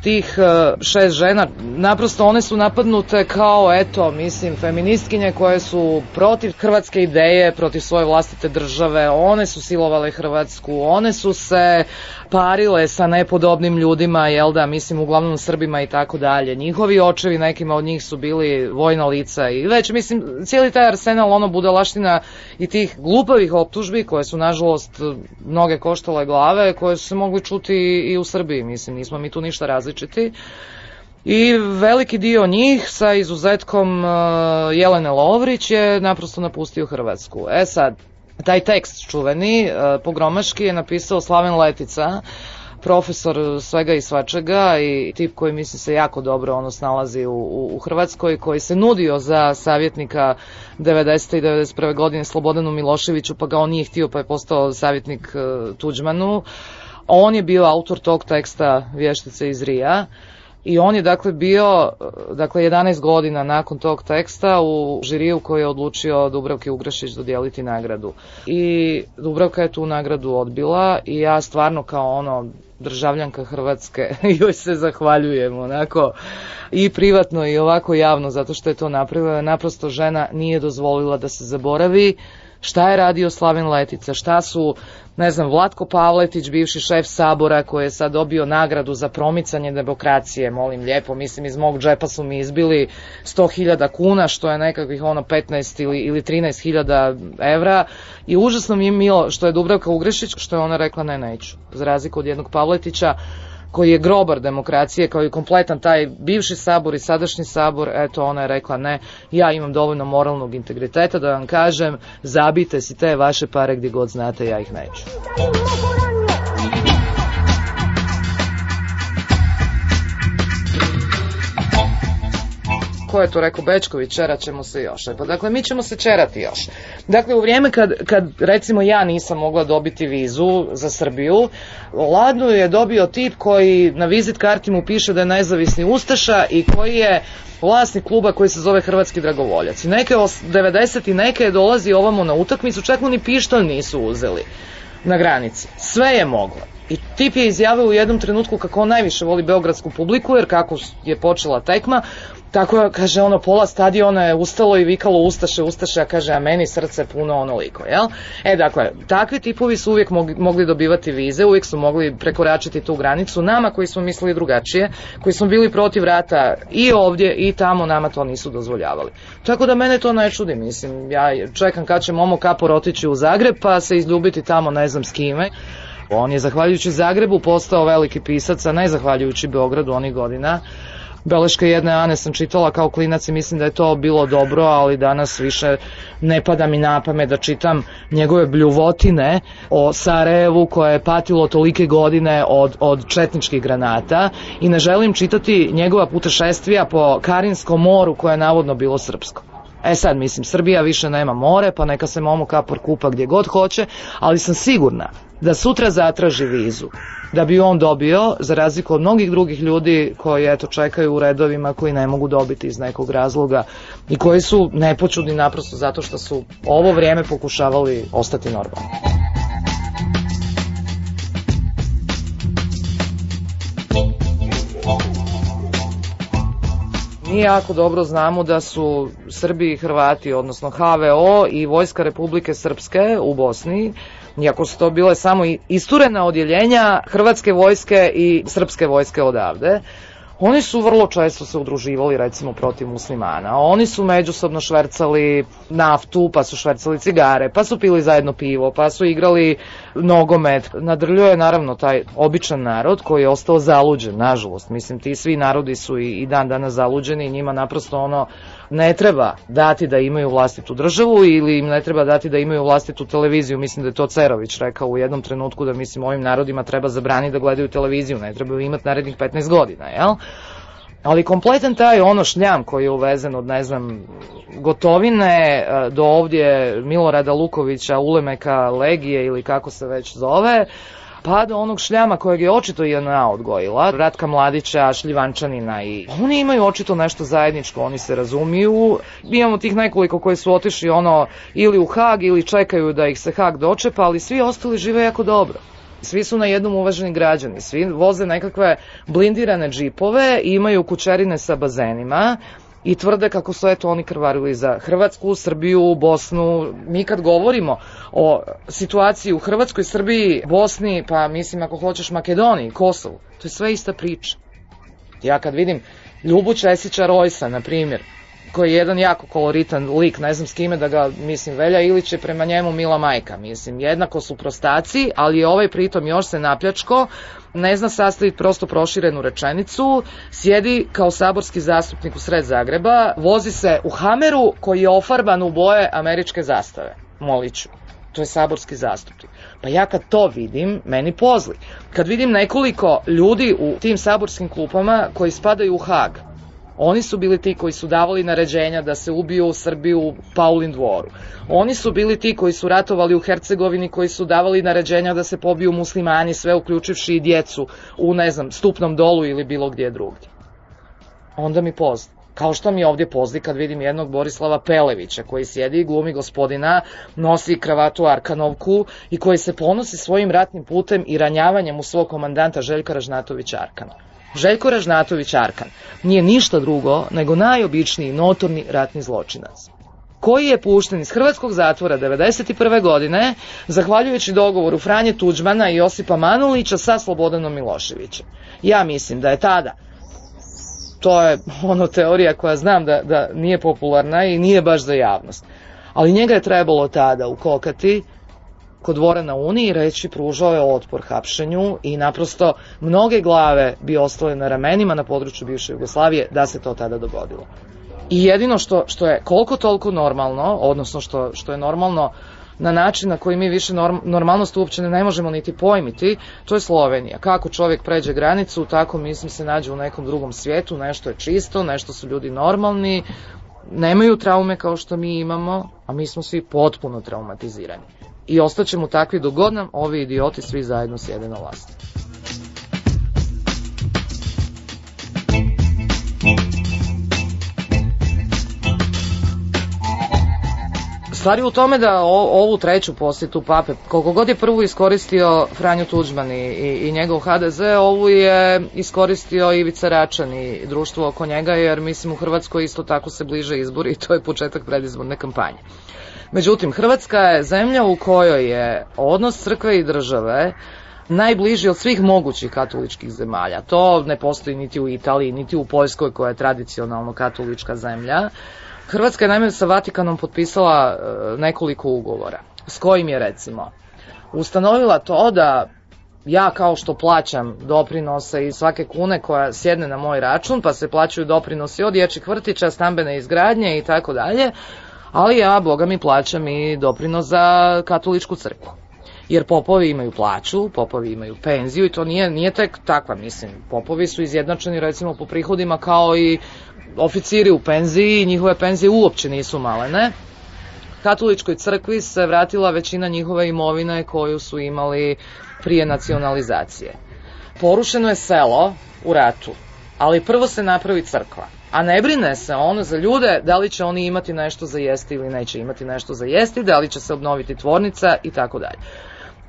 Tih e, šest žena, naprosto one su napadnute kao, eto, mislim, feministkinje koje su protiv hrvatske ideje, protiv svoje vlastite države, one su silovale Hrvatsku, one su se parile sa nepodobnim ljudima, jel da, mislim, uglavnom Srbima i tako dalje. Njihovi očevi, nekima od njih su bili vojna lica i već, mislim, cijeli taj arsenal, ono, budalaština i tih glupavih optužbi koje su, nažalost, mnoge koštale glave, koje su se mogli čuti i u Srbiji, mislim, nismo mi tu ništa različiti. I veliki dio njih, sa izuzetkom uh, Jelene Lovrić, je naprosto napustio Hrvatsku. E sad, taj tekst čuveni, uh, pogromaški, je napisao Slaven Letica, profesor svega i svačega i tip koji mislim se jako dobro ono snalazi u, u, u Hrvatskoj, koji se nudio za savjetnika 90. i 91. godine Slobodanu Miloševiću, pa ga on nije htio pa je postao savjetnik uh, Tuđmanu. On je bio autor tog teksta Vještice iz Rija i on je dakle bio dakle 11 godina nakon tog teksta u žiriju koji je odlučio Dubravki Ugrašić dodijeliti nagradu. I Dubravka je tu nagradu odbila i ja stvarno kao ono državljanka Hrvatske joj se zahvaljujem onako i privatno i ovako javno zato što je to napravila. Naprosto žena nije dozvolila da se zaboravi šta je radio Slaven Letica, šta su ne znam, Vlatko Pavletić, bivši šef sabora koji je sad dobio nagradu za promicanje demokracije, molim lijepo, mislim iz mog džepa su mi izbili 100.000 kuna, što je nekakvih ono 15 ili, ili 13.000 evra. I užasno mi je milo što je Dubravka Ugrešić, što je ona rekla ne, neću, za razliku od jednog Pavletića, koji je grobar demokracije, kao i kompletan taj bivši sabor i sadašnji sabor, eto ona je rekla ne, ja imam dovoljno moralnog integriteta da vam kažem, zabite si te vaše pare gdje god znate, ja ih neću. Ko je to rekao Bečković, čerat ćemo se još. E, pa dakle, mi ćemo se čerati još. Dakle, u vrijeme kad, kad recimo ja nisam mogla dobiti vizu za Srbiju, Ladu je dobio tip koji na vizit karti mu piše da je nezavisni Ustaša i koji je vlasnik kluba koji se zove Hrvatski dragovoljac. I neke, 90 i neke je dolazi ovamo na utakmicu, čak mu ni pištolj nisu uzeli na granici. Sve je moglo. I tip je izjavio u jednom trenutku kako on najviše voli beogradsku publiku, jer kako je počela tekma, tako kaže ono pola stadiona je ustalo i vikalo ustaše, ustaše, a kaže a meni srce puno onoliko, jel? E dakle, takvi tipovi su uvijek mogli dobivati vize, uvijek su mogli prekoračiti tu granicu. Nama koji smo mislili drugačije, koji smo bili protiv rata i ovdje i tamo, nama to nisu dozvoljavali. Tako da mene to ne čudi, mislim, ja čekam kad će Momo Kapor otići u Zagreb pa se izljubiti tamo ne znam s kime. On je zahvaljujući Zagrebu postao veliki pisac, a ne zahvaljujući Beogradu onih godina. Beleške jedne Ane sam čitala kao klinac i mislim da je to bilo dobro, ali danas više ne pada mi na pamet da čitam njegove bljuvotine o Sarajevu koje je patilo tolike godine od, od četničkih granata i ne želim čitati njegova putešestvija po Karinskom moru koje je navodno bilo srpsko. E sad, mislim, Srbija više nema more, pa neka se Momo Kapor kupa gdje god hoće, ali sam sigurna da sutra zatraži vizu, da bi on dobio, za razliku od mnogih drugih ljudi koji eto čekaju u redovima, koji ne mogu dobiti iz nekog razloga i koji su nepočudni naprosto zato što su ovo vrijeme pokušavali ostati normalni. Mi jako dobro znamo da su Srbi i Hrvati, odnosno HVO i Vojska Republike Srpske u Bosni, iako su to bile samo isturena odjeljenja Hrvatske vojske i Srpske vojske odavde, oni su vrlo često se udruživali recimo protiv muslimana. Oni su međusobno švercali naftu, pa su švercali cigare, pa su pili zajedno pivo, pa su igrali nogomet. Nadrljio je naravno taj običan narod koji je ostao zaluđen, nažalost. Mislim, ti svi narodi su i, i dan danas zaluđeni i njima naprosto ono ne treba dati da imaju vlastitu državu ili im ne treba dati da imaju vlastitu televiziju. Mislim da je to Cerović rekao u jednom trenutku da mislim ovim narodima treba zabraniti da gledaju televiziju, ne trebaju imati narednih 15 godina, jel? Ali kompletan taj ono šljam koji je uvezen od, ne znam, gotovine do ovdje Milorada Lukovića, Ulemeka, Legije ili kako se već zove, pa do onog šljama kojeg je očito JNA odgojila, Ratka Mladića, Šljivančanina i oni imaju očito nešto zajedničko, oni se razumiju. Imamo tih nekoliko koji su otišli ono ili u Hag ili čekaju da ih se Hag dočepa, ali svi ostali žive jako dobro. Svi su na jednom uvaženi građani, svi voze nekakve blindirane džipove imaju kućerine sa bazenima i tvrde kako su eto oni krvarili za Hrvatsku, Srbiju, Bosnu. Mi kad govorimo o situaciji u Hrvatskoj, Srbiji, Bosni, pa mislim ako hoćeš Makedoniji, Kosovu, to je sve ista priča. Ja kad vidim Ljubu Česića Rojsa, na primjer, koji je jedan jako koloritan lik, ne znam s kime da ga, mislim, Velja Ilić je prema njemu mila majka, mislim, jednako su prostaci, ali je ovaj pritom još se napljačko, ne zna sastaviti prosto proširenu rečenicu, sjedi kao saborski zastupnik u sred Zagreba, vozi se u Hameru koji je ofarban u boje američke zastave, moliću. To je saborski zastupnik. Pa ja kad to vidim, meni pozli. Kad vidim nekoliko ljudi u tim saborskim klupama koji spadaju u Hag, Oni su bili ti koji su davali naređenja da se ubiju u Srbiju u Paulin dvoru. Oni su bili ti koji su ratovali u Hercegovini, koji su davali naređenja da se pobiju muslimani, sve uključivši i djecu u, ne znam, stupnom dolu ili bilo gdje drugdje. Onda mi pozna. Kao što mi ovdje pozdi kad vidim jednog Borislava Pelevića koji sjedi i glumi gospodina, nosi kravatu Arkanovku i koji se ponosi svojim ratnim putem i ranjavanjem u svog komandanta Željka Ražnatovića Arkana. Željko Ražnatović Arkan nije ništa drugo nego najobičniji notorni ratni zločinac koji je pušten iz hrvatskog zatvora 91. godine zahvaljujući dogovoru Franje Tuđmana i Josipa Manulića sa Slobodanom Miloševićem. Ja mislim da je tada to je ono teorija koja znam da, da nije popularna i nije baš za javnost. Ali njega je trebalo tada ukokati kod dvora na Uniji i reći pružao je otpor hapšenju i naprosto mnoge glave bi ostale na ramenima na području bivše Jugoslavije da se to tada dogodilo. I jedino što, što je koliko toliko normalno, odnosno što, što je normalno na način na koji mi više norm, normalnost uopće ne možemo niti pojmiti, to je Slovenija. Kako čovjek pređe granicu, tako mislim se nađe u nekom drugom svijetu, nešto je čisto, nešto su ljudi normalni, nemaju traume kao što mi imamo, a mi smo svi potpuno traumatizirani. I ostaćemo takvi dok god nam ovi idioti svi zajedno sjede na vlasti. Stvar je u tome da o, ovu treću posjetu pape, koliko god je prvu iskoristio Franjo Tuđman i, i, i njegov HDZ, ovu je iskoristio Ivica Račan i društvo oko njega, jer mislim u Hrvatskoj isto tako se bliže izbori i to je početak predizborne kampanje. Međutim, Hrvatska je zemlja u kojoj je odnos crkve i države najbliži od svih mogućih katoličkih zemalja. To ne postoji niti u Italiji, niti u Poljskoj koja je tradicionalno katolička zemlja. Hrvatska je naime sa Vatikanom potpisala e, nekoliko ugovora, s kojim je recimo ustanovila to da ja kao što plaćam doprinose i svake kune koja sjedne na moj račun, pa se plaćaju doprinosi od dječjih vrtića, stambene izgradnje i tako dalje, ali ja, boga mi, plaćam i doprinos za katoličku crkvu. Jer popovi imaju plaću, popovi imaju penziju i to nije, nije tek takva, mislim. Popovi su izjednačeni recimo po prihodima kao i oficiri u penziji, njihove penzije uopće nisu malene. Katoličkoj crkvi se vratila većina njihove imovine koju su imali prije nacionalizacije. Porušeno je selo u ratu, ali prvo se napravi crkva. A ne brine se ono za ljude da li će oni imati nešto za jesti ili neće imati nešto za jesti, da li će se obnoviti tvornica i tako dalje.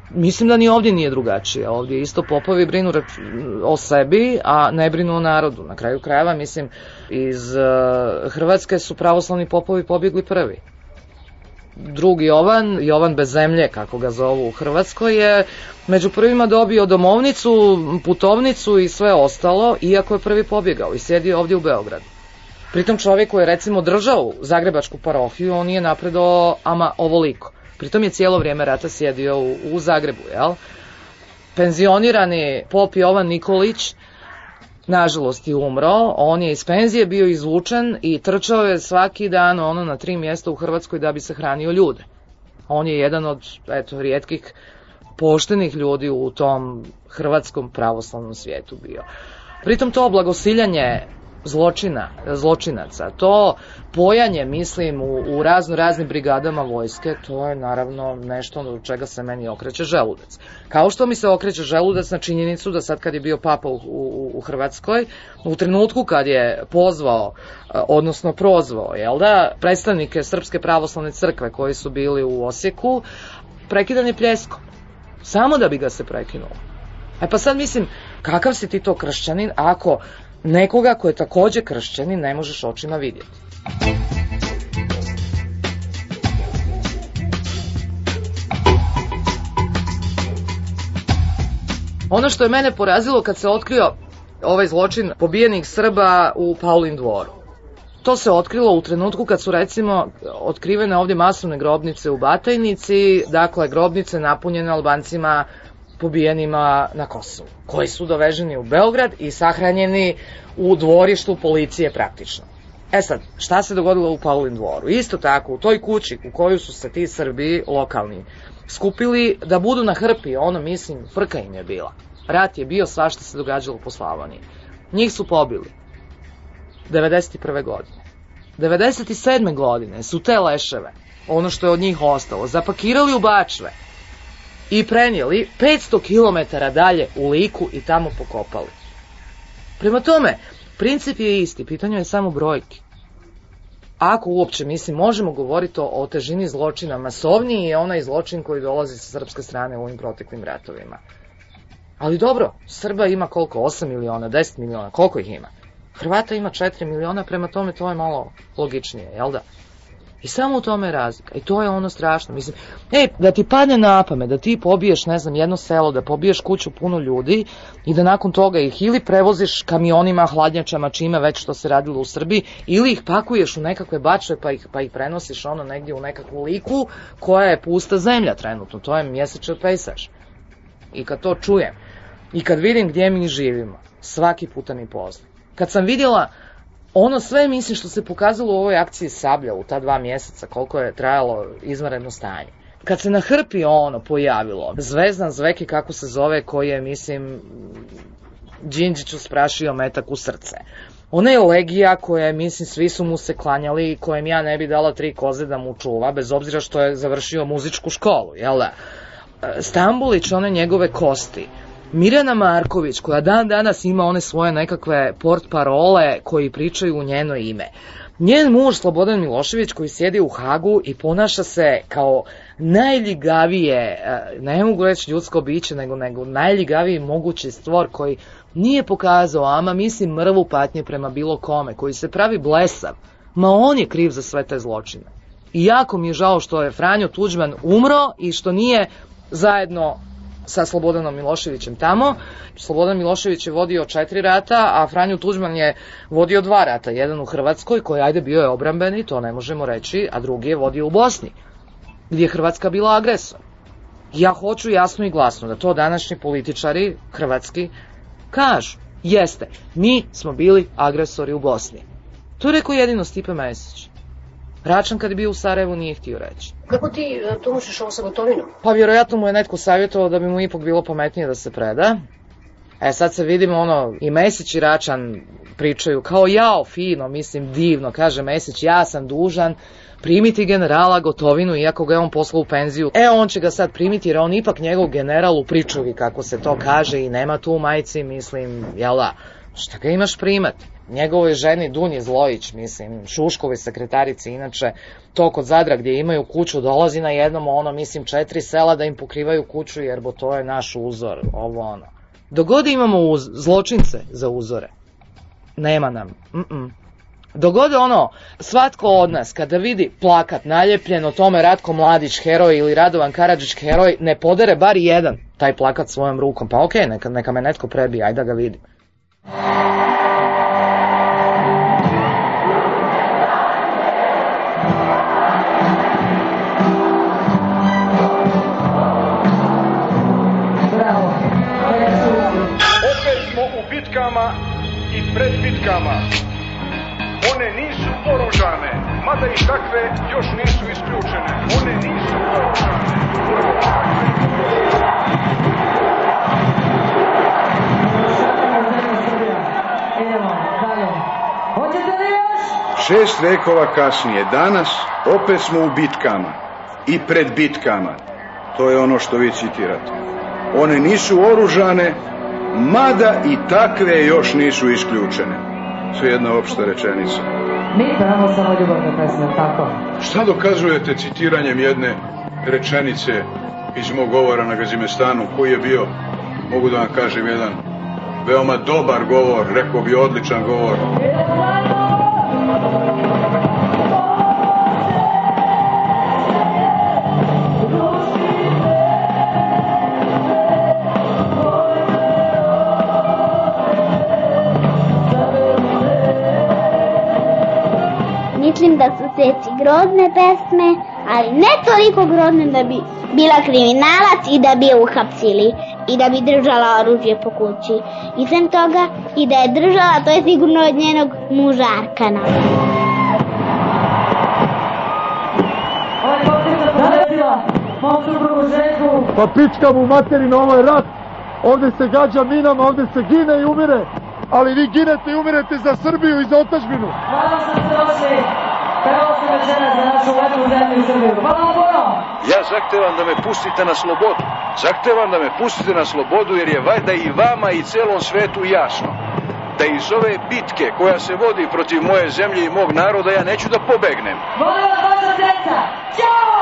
Mislim da ni ovdje nije drugačije. Ovdje isto popovi brinu o sebi, a ne brinu o narodu. Na kraju krajeva, mislim, iz uh, Hrvatske su pravoslavni popovi pobjegli prvi. Drugi Jovan, Jovan bez zemlje, kako ga zovu u Hrvatskoj, je među prvima dobio domovnicu, putovnicu i sve ostalo, iako je prvi pobjegao i sjedio ovdje u Beogradu. Pritom čovjek koji je recimo držao Zagrebačku parohiju, on nije napredao ama ovoliko. Pritom je cijelo vrijeme rata sjedio u, u Zagrebu, jel? Penzionirani pop Jovan Nikolić, nažalost je umro, on je iz penzije bio izvučen i trčao je svaki dan ono na tri mjesta u Hrvatskoj da bi se hranio ljude. On je jedan od, eto, rijetkih poštenih ljudi u tom hrvatskom pravoslavnom svijetu bio. Pritom to blagosiljanje zločina, zločinaca. To pojanje, mislim, u, u razno raznim brigadama vojske, to je naravno nešto od čega se meni okreće želudac. Kao što mi se okreće želudac na činjenicu da sad kad je bio papa u, u, u Hrvatskoj, u trenutku kad je pozvao, odnosno prozvao, jel da, predstavnike Srpske pravoslavne crkve koji su bili u Osijeku, prekidan je pljeskom. Samo da bi ga se prekinulo. E pa sad mislim, kakav si ti to kršćanin ako nekoga ko je takođe kršćanin ne možeš očima vidjeti. Ono što je mene porazilo kad se otkrio ovaj zločin pobijenih Srba u Paulin dvoru. To se otkrilo u trenutku kad su recimo otkrivene ovdje masovne grobnice u Batajnici, dakle grobnice napunjene Albancima pobijenima na Kosovu, koji su doveženi u Beograd i sahranjeni u dvorištu policije praktično. E sad, šta se dogodilo u Paulin dvoru? Isto tako, u toj kući u koju su se ti Srbi lokalni skupili da budu na hrpi, ono mislim, frka im je bila. Rat je bio sva što se događalo po Slavoniji. Njih su pobili. 91. godine. 97. godine su te leševe, ono što je od njih ostalo, zapakirali u bačve i prenijeli 500 km dalje u Liku i tamo pokopali. Prema tome, princip je isti, pitanje je samo brojki. Ako uopće, mislim, možemo govoriti o, o težini zločina, masovniji je onaj zločin koji dolazi sa srpske strane u ovim proteklim ratovima. Ali dobro, Srba ima koliko? 8 miliona, 10 miliona, koliko ih ima? Hrvata ima 4 miliona, prema tome to je malo logičnije, jel da? I samo u tome je razlika. I to je ono strašno. Mislim, ej, da ti padne na pamet, da ti pobiješ, ne znam, jedno selo, da pobiješ kuću puno ljudi i da nakon toga ih ili prevoziš kamionima, hladnjačama, čime već što se radilo u Srbiji, ili ih pakuješ u nekakve bačve pa ih, pa ih prenosiš ono negdje u nekakvu liku koja je pusta zemlja trenutno. To je mjesečni pejsaž. I kad to čujem i kad vidim gdje mi živimo, svaki puta mi pozna. Kad sam vidjela ono sve, mislim, što se pokazalo u ovoj akciji Sablja u ta dva mjeseca, koliko je trajalo izvanredno stanje. Kad se na hrpi ono pojavilo, Zvezdan Zveki, kako se zove, koji je, mislim, Đinđiću sprašio metak u srce. Ona je legija koja je, mislim, svi su mu se klanjali i kojem ja ne bi dala tri koze da mu čuva, bez obzira što je završio muzičku školu, jel da? E, Stambulić, one njegove kosti. Mirjana Marković, koja dan danas ima one svoje nekakve port parole koji pričaju u njeno ime. Njen muž Slobodan Milošević koji sjedi u Hagu i ponaša se kao najljigavije, e, ne mogu reći ljudsko biće, nego, nego najljigaviji mogući stvor koji nije pokazao, ama mislim mrvu patnje prema bilo kome, koji se pravi blesav. Ma on je kriv za sve te zločine. I jako mi je žao što je Franjo Tuđman umro i što nije zajedno sa Slobodanom Miloševićem tamo. Slobodan Milošević je vodio četiri rata, a Franjo Tuđman je vodio dva rata. Jedan u Hrvatskoj, koji ajde bio je obrambeni, to ne možemo reći, a drugi je vodio u Bosni, gdje je Hrvatska bila agresor. Ja hoću jasno i glasno da to današnji političari hrvatski kažu. Jeste, mi smo bili agresori u Bosni. To je rekao jedino Stipe Mesić. Račan kad je bio u Sarajevu nije htio reći.
Kako ti e, tumačiš ovo sa gotovinom?
Pa vjerojatno mu je netko savjetovao da bi mu ipak bilo pametnije da se preda. E sad se vidimo ono, i Mesić i Račan pričaju kao jao, fino, mislim divno, kaže Mesić, ja sam dužan primiti generala Gotovinu iako ga je on poslao u penziju. E, on će ga sad primiti jer on ipak njegov general u pričuvi, kako se to kaže, i nema tu u majici, mislim, jel da, šta ga imaš primati? Njegovoj ženi Dunji Zlojić, mislim, Šuškovi sekretarici, inače, to kod Zadra gdje imaju kuću, dolazi na jednom, ono, mislim, četiri sela da im pokrivaju kuću, jer bo to je naš uzor, ovo ono. Dogodi imamo uz, zločince za uzore. Nema nam. Mm -mm. Dogode ono, svatko od nas kada vidi plakat naljepljen o tome Ratko Mladić heroj ili Radovan Karadžić heroj, ne podere bar jedan taj plakat svojom rukom. Pa okej, okay, neka, neka me netko prebije, ajde da ga vidim.
Bitkama. One nisu oružane, mada i takve još nisu isključene. One nisu oružane.
Šest vekova kasnije, danas, opet smo u bitkama i pred bitkama. To je ono što vi citirate. One nisu oružane, mada i takve još nisu isključene. Sve jedna opšta rečenica.
Mi pevamo samo ljubavne pesme, tako?
Šta dokazujete citiranjem jedne rečenice iz mog govora na Gazimestanu, koji je bio, mogu da vam kažem, jedan veoma dobar govor, rekao bi odličan govor.
Mislim da su seci grozne pesme, ali ne toliko grozne da bi bila kriminalac i da bi je uhapsili i da bi držala oružje po kući. I sem toga, i da je držala, to je sigurno od njenog muža Arkana.
Pa pička mu materina, ovo je rat. Ovde se gađa minama, ovde se gine i umire. Ali vi ginete i umirete za Srbiju i za otačbinu.
Hvala što ste za našu lepu zemlju Srbiju. Hvala.
Ja zahtevam da me pustite na slobodu. Zahtevam da me pustite na slobodu jer je valjda i vama i celom svetu jasno da iz ove bitke koja se vodi protiv moje zemlje i mog naroda ja neću da pobegnem.
Molim vas vaša sreća. Ćao!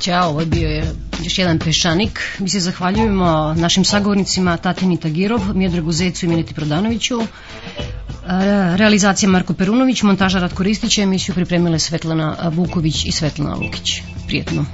Ćao, ovo je bio je još jedan pešanik. Mi se zahvaljujemo našim sagovornicima Tatjani Tagirov, Miodragu Zecu i Militi Prodanoviću. E, Realizacija Marko Perunović, montaža Ratko Ristić, emisiju pripremile Svetlana Vuković i Svetlana Lukić. Prijetno.